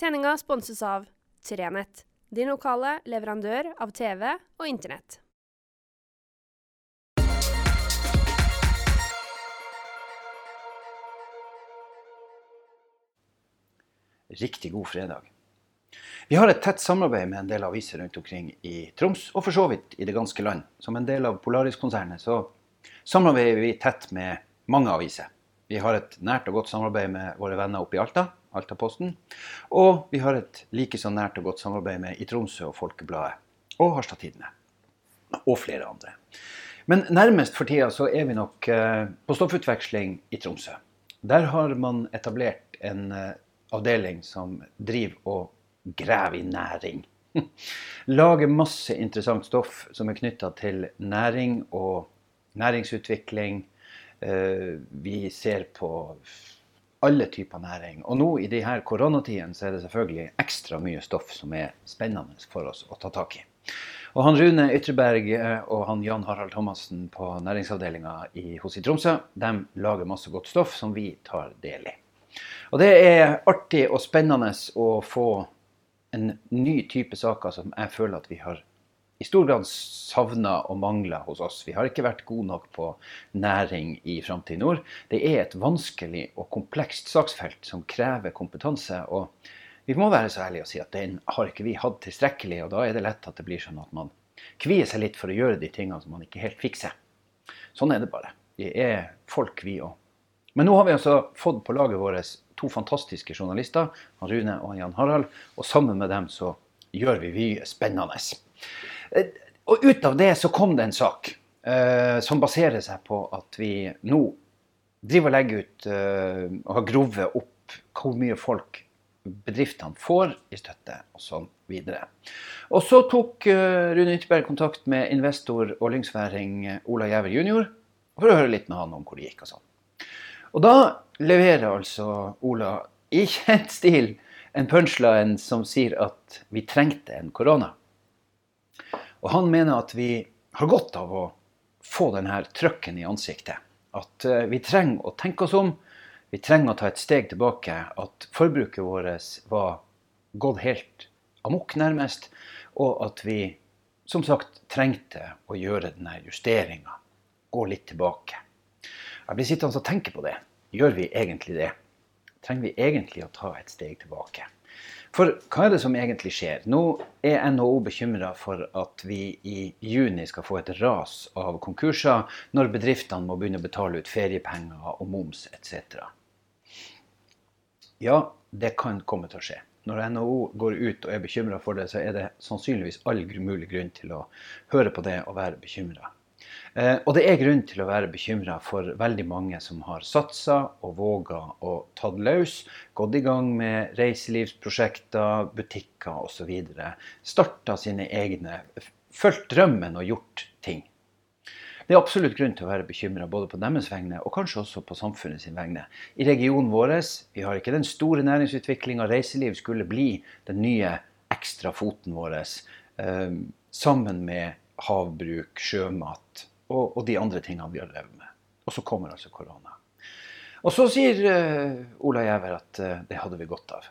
Sendinga sponses av Trenett, din lokale leverandør av TV og Internett. Riktig god fredag. Vi har et tett samarbeid med en del aviser rundt omkring i Troms, og for så vidt i det ganske land. Som en del av Polaris-konsernet så samarbeider vi tett med mange aviser. Vi har et nært og godt samarbeid med våre venner oppe i Alta, Altaposten. Og vi har et like så nært og godt samarbeid med i Tromsø og Folkebladet og Harstad Tidende. Og flere andre. Men nærmest for tida så er vi nok eh, på stoffutveksling i Tromsø. Der har man etablert en eh, avdeling som driver og graver i næring. Lager masse interessant stoff som er knytta til næring og næringsutvikling. Eh, vi ser på alle typer næring. Og nå i de her koronatidene så er det selvfølgelig ekstra mye stoff som er spennende for oss å ta tak i. Og han Rune Ytreberg eh, og han Jan Harald Thomassen på næringsavdelinga hos i Tromsø de lager masse godt stoff som vi tar del i. Og det er artig og spennende å få en ny type saker som jeg føler at vi har i stor grad savna og mangla hos oss. Vi har ikke vært gode nok på næring i Framtid Nord. Det er et vanskelig og komplekst saksfelt som krever kompetanse. og vi må være så ærlige og si at den har ikke vi hatt tilstrekkelig, og da er det lett at det blir sånn at man kvier seg litt for å gjøre de tingene som man ikke helt fikser. Sånn er det bare. Vi er folk, vi òg. Men nå har vi altså fått på laget vårt to fantastiske journalister, Rune og Jan Harald, og sammen med dem så gjør vi mye spennende. Eh, og ut av det så kom det en sak eh, som baserer seg på at vi nå driver og legger ut eh, og har grovet opp hvor mye folk bedriftene får i støtte, og sånn videre. Og så tok uh, Rune Ytterberg kontakt med investor og lyngsværing Ola Gjæver jr. for å høre litt med han om hvor det gikk og sånn. Og da leverer altså Ola i kjent stil en punchline som sier at vi trengte en korona. Og han mener at vi har godt av å få denne trøkken i ansiktet. At uh, vi trenger å tenke oss om vi trenger å ta et steg tilbake. At forbruket vårt var gått helt amok, nærmest. Og at vi som sagt trengte å gjøre denne justeringa. Gå litt tilbake. Jeg blir sittende og tenke på det. Gjør vi egentlig det? Trenger vi egentlig å ta et steg tilbake? For hva er det som egentlig skjer? Nå er NHO bekymra for at vi i juni skal få et ras av konkurser når bedriftene må begynne å betale ut feriepenger og moms etc. Ja, det kan komme til å skje. Når NHO går ut og er bekymra for det, så er det sannsynligvis all mulig grunn til å høre på det og være bekymra. Eh, og det er grunn til å være bekymra for veldig mange som har satsa og våga og tatt løs, gått i gang med reiselivsprosjekter, butikker osv. Starta sine egne, fulgt drømmen og gjort ting. Det er absolutt grunn til å være bekymra både på deres vegne og kanskje også på samfunnet sin vegne. I regionen vår vi har ikke den store næringsutviklinga. Reiseliv skulle bli den nye ekstra foten vår. Eh, sammen med havbruk, sjømat og, og, de andre tingene vi har drevet med. Og så kommer altså korona. Og så sier uh, Ola Gjæver at uh, det hadde vi godt av.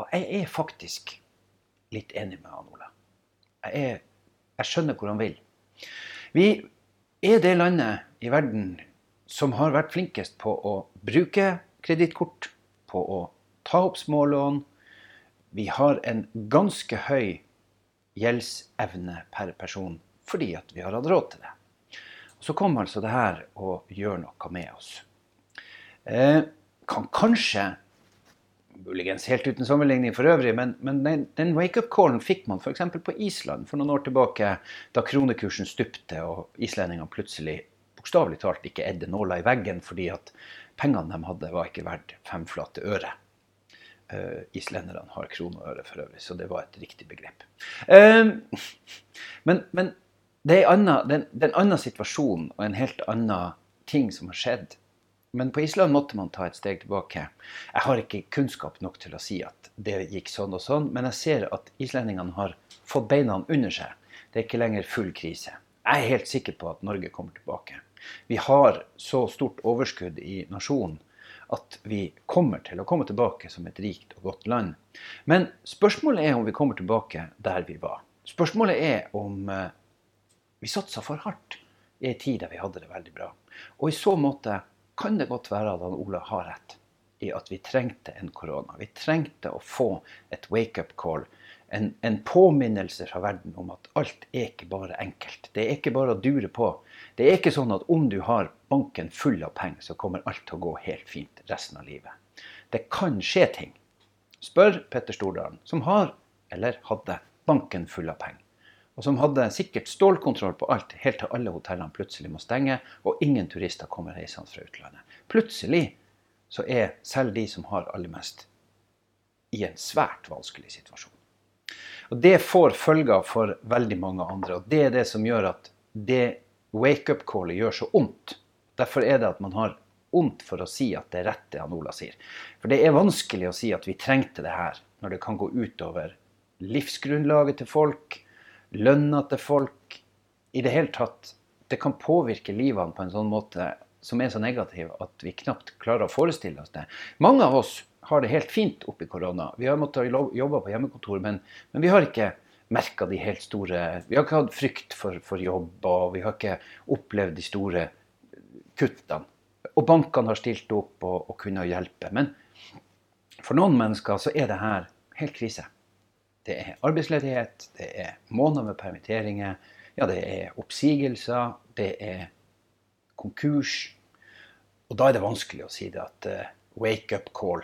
Og jeg er faktisk litt enig med han Ola. Jeg, er, jeg skjønner hvor han vil. Vi er det landet i verden som har vært flinkest på å bruke kredittkort, på å ta opp smålån. Vi har en ganske høy gjeldsevne per person fordi at vi har hatt råd til det. Så kommer altså det her og gjør noe med oss. Eh, kan kanskje muligens helt uten sammenligning for øvrig, men, men den, den wake-up-callen fikk man f.eks. på Island for noen år tilbake, da kronekursen stupte og islendingene plutselig bokstavelig talt ikke edde nåla i veggen fordi at pengene de hadde, var ikke verdt fem flate øre. Uh, islenderne har krone og øre for øvrig, så det var et riktig begrep. Uh, men, men det er en annen situasjon og en helt annen ting som har skjedd men på Island måtte man ta et steg tilbake. Jeg har ikke kunnskap nok til å si at det gikk sånn og sånn, men jeg ser at islendingene har fått beina under seg. Det er ikke lenger full krise. Jeg er helt sikker på at Norge kommer tilbake. Vi har så stort overskudd i nasjonen at vi kommer til å komme tilbake som et rikt og godt land. Men spørsmålet er om vi kommer tilbake der vi var. Spørsmålet er om eh, vi satsa for hardt i ei tid der vi hadde det veldig bra. Og i så måte kan det godt være at han Ola har rett i at vi trengte en korona. Vi trengte å få et wake-up call. En, en, påminnelse fra verden om at alt er ikke bare enkelt. Det er ikke bare å dure på. Det er ikke sånn at om du har banken full av penger, så kommer alt til å gå helt fint resten av livet. Det kan skje ting. Spør Petter Stordalen, som har, eller hadde, banken full av penger. Og som hadde sikkert stålkontroll på alt, helt til alle hotellene plutselig må stenge, og ingen turister kommer reisende fra utlandet. Plutselig så er selv de som har aller mest, i en svært vanskelig situasjon. Og Det får følger for veldig mange andre. og Det er det som gjør at det wake-up-callet gjør så vondt. Derfor er det at man har vondt for å si at det er rett det han Ola sier. For det er vanskelig å si at vi trengte det her, når det kan gå utover livsgrunnlaget til folk, lønna til folk. I det hele tatt. Det kan påvirke livene på en sånn måte som er så negativ at vi knapt klarer å forestille oss det. Mange av oss har det helt fint oppi korona. Vi har måttet jobbe på hjemmekontor, men, men vi har ikke merka de helt store Vi har ikke hatt frykt for, for jobb, og vi har ikke opplevd de store kuttene. Og bankene har stilt opp og, og kunnet hjelpe. Men for noen mennesker så er det her helt krise. Det er arbeidsledighet, det er måneder med permitteringer, ja, det er oppsigelser, det er konkurs. Og da er det vanskelig å si det at uh, wake up call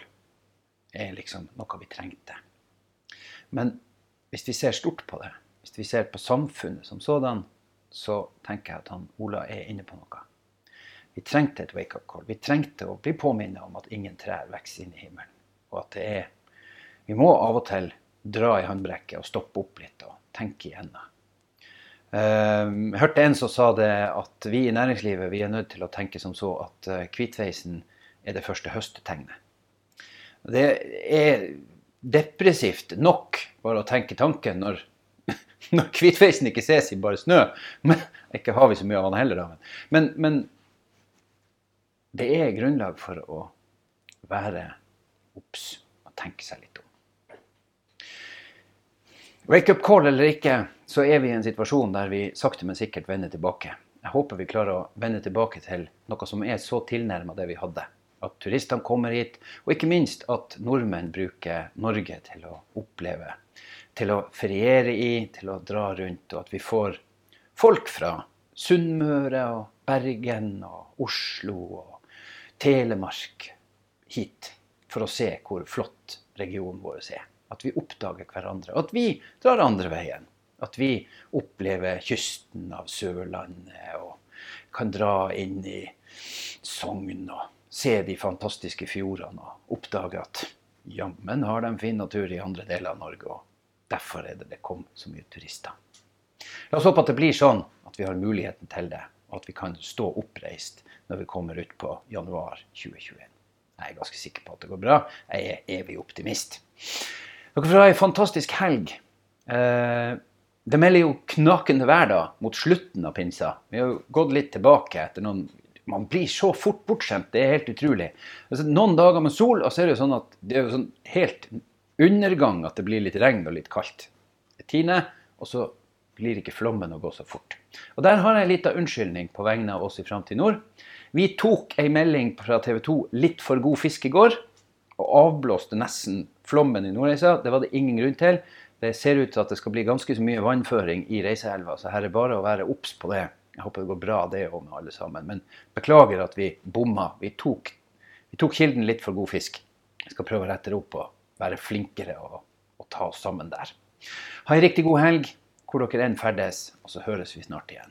er liksom noe vi trengte. Men hvis vi ser stort på det, hvis vi ser på samfunnet som sådan, så tenker jeg at han Ola er inne på noe. Vi trengte et wake-up call. Vi trengte å bli påminnet om at ingen trær vokser inn i himmelen. Og at det er Vi må av og til dra i håndbrekket og stoppe opp litt og tenke igjennom. Ehm, jeg hørte en som sa det at vi i næringslivet vi er nødt til å tenke som så at eh, hvitveisen er det første høstetegnet. Det er depressivt nok bare å tenke tanken når, når hvitveisen ikke ses i bare snø. Men ikke har vi så mye av han heller, da. Men, men det er grunnlag for å være obs og tenke seg litt om. Wake-up call eller ikke, så er vi i en situasjon der vi sakte, men sikkert vender tilbake. Jeg håper vi klarer å vende tilbake til noe som er så tilnærma det vi hadde. At turistene kommer hit, og ikke minst at nordmenn bruker Norge til å oppleve. Til å feriere i, til å dra rundt, og at vi får folk fra Sunnmøre og Bergen og Oslo og Telemark hit for å se hvor flott regionen vår er. At vi oppdager hverandre. At vi drar andre veien. At vi opplever kysten av Sørlandet og kan dra inn i Sogn og se de fantastiske fjordene og oppdage at jammen har de fin natur i andre deler av Norge. og Derfor er det det kom så mye turister. La oss håpe at det blir sånn at vi har muligheten til det, og at vi kan stå oppreist når vi kommer ut på januar 2021. Jeg er ganske sikker på at det går bra. Jeg er evig optimist. Dere får ha ei fantastisk helg. Eh, det melder jo knakende vær da, mot slutten av pinsa. Vi har jo gått litt tilbake etter noen Man blir så fort bortskjemt. Det er helt utrolig. Altså, noen dager med sol, og så er det jo sånn at det er jo sånn helt undergang at det blir litt regn og litt kaldt. Det tiner, og så blir ikke flommen å gå så fort. Og Der har jeg en liten unnskyldning på vegne av oss i Framtid Nord. Vi tok ei melding fra TV 2 litt for god fisk i går, og avblåste nesten flommen i Nordreisa. Det var det ingen grunn til. Det ser ut til at det skal bli ganske så mye vannføring i Reiseelva, så her er bare å være obs på det. Jeg håper det går bra det òg med alle sammen. Men beklager at vi bomma. Vi tok, vi tok, kilden litt for god fisk. Jeg skal prøve å rette det opp og være flinkere og, og ta oss sammen der. Ha ei riktig god helg hvor dere enn ferdes, og så høres vi snart igjen.